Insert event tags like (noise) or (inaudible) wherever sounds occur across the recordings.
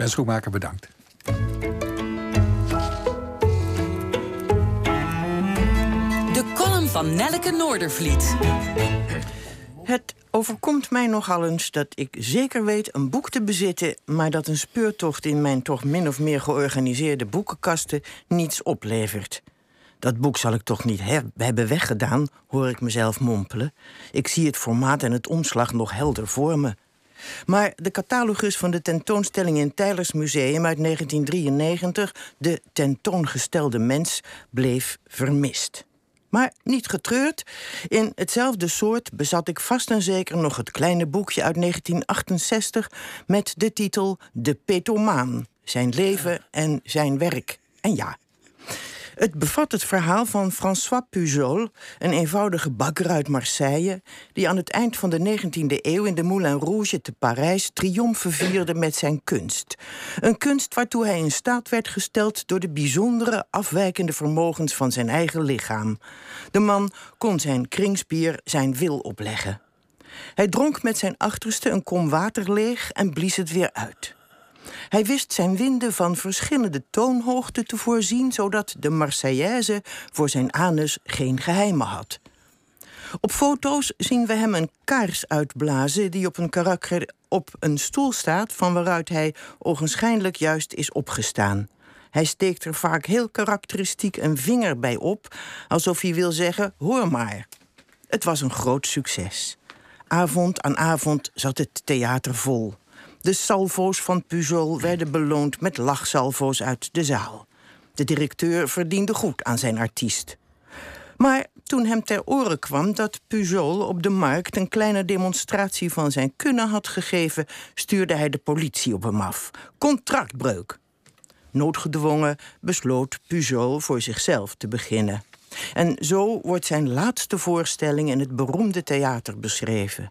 Ben Schoenmaker, bedankt. De column van Nelleke Noordervliet. Het overkomt mij nogal eens dat ik zeker weet een boek te bezitten, maar dat een speurtocht in mijn toch min of meer georganiseerde boekenkasten niets oplevert. Dat boek zal ik toch niet hebben weggedaan, hoor ik mezelf mompelen. Ik zie het formaat en het omslag nog helder voor me. Maar de catalogus van de tentoonstelling in Tylers Museum uit 1993, De tentoongestelde mens, bleef vermist. Maar niet getreurd. In hetzelfde soort bezat ik vast en zeker nog het kleine boekje uit 1968 met de titel De Petomaan. Zijn leven en zijn werk. En ja, het bevat het verhaal van François Pujol, een eenvoudige bakker uit Marseille, die aan het eind van de 19e eeuw in de Moulin Rouge te Parijs triomfen vierde met zijn kunst. Een kunst waartoe hij in staat werd gesteld door de bijzondere afwijkende vermogens van zijn eigen lichaam. De man kon zijn kringspier zijn wil opleggen. Hij dronk met zijn achterste een kom water leeg en blies het weer uit. Hij wist zijn winden van verschillende toonhoogten te voorzien, zodat de Marseillaise voor zijn anus geen geheimen had. Op foto's zien we hem een kaars uitblazen die op een karakter op een stoel staat, van waaruit hij ogenschijnlijk juist is opgestaan. Hij steekt er vaak heel karakteristiek een vinger bij op, alsof hij wil zeggen: hoor maar. Het was een groot succes. Avond aan avond zat het theater vol. De salvo's van Pujol werden beloond met lachsalvo's uit de zaal. De directeur verdiende goed aan zijn artiest. Maar toen hem ter oren kwam dat Pujol op de markt een kleine demonstratie van zijn kunnen had gegeven, stuurde hij de politie op hem af. Contractbreuk. Noodgedwongen besloot Pujol voor zichzelf te beginnen. En zo wordt zijn laatste voorstelling in het beroemde theater beschreven.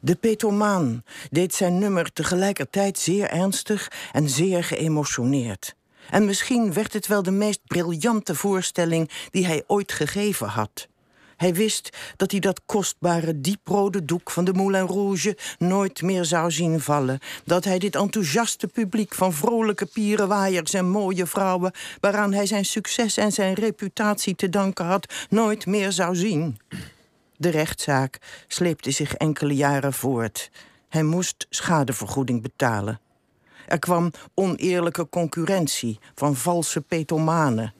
De petomaan deed zijn nummer tegelijkertijd zeer ernstig en zeer geëmotioneerd. En misschien werd het wel de meest briljante voorstelling die hij ooit gegeven had. Hij wist dat hij dat kostbare dieprode doek van de Moulin Rouge nooit meer zou zien vallen. Dat hij dit enthousiaste publiek van vrolijke pierenwaaiers en mooie vrouwen, waaraan hij zijn succes en zijn reputatie te danken had, nooit meer zou zien. De rechtszaak sleepte zich enkele jaren voort. Hij moest schadevergoeding betalen. Er kwam oneerlijke concurrentie van valse petomanen.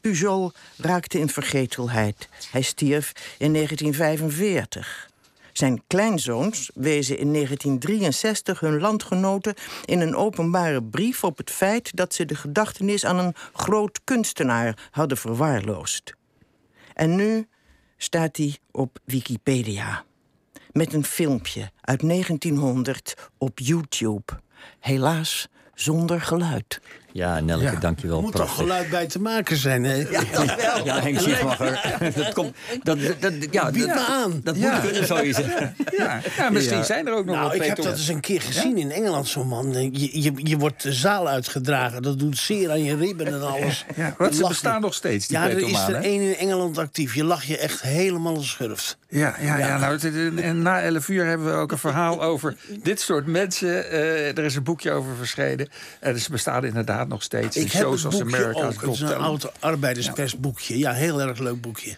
Pujol raakte in vergetelheid. Hij stierf in 1945. Zijn kleinzoons wezen in 1963 hun landgenoten in een openbare brief op het feit dat ze de gedachtenis aan een groot kunstenaar hadden verwaarloosd. En nu staat hij op Wikipedia. Met een filmpje uit 1900 op YouTube. Helaas zonder geluid. Ja, Nelke, ja. dankjewel. Er moet toch geluid bij te maken zijn, hè? Ja, ja, ja Henk Schiefmacher. (laughs) dat komt... Dat, dat, ja, Bied me aan. Dat moet kunnen, zou je zeggen. Ja, ja misschien zijn er ook nog nou, ik heb dat eens een keer gezien in Engeland, zo'n man. Je, je, je wordt de zaal uitgedragen. Dat doet zeer aan je ribben en alles. Ja, wat, ze bestaan nog steeds, die Ja, er is er één in Engeland actief. Je lach je echt helemaal een schurft. Ja, ja, ja. nou, en na 11 uur hebben we ook een verhaal over dit soort mensen. Uh, er is een boekje over verschenen. En uh, ze bestaan inderdaad nog steeds. Ik heb shows als America's ook. Het is een oud arbeiderspersboekje. Ja, heel erg leuk boekje.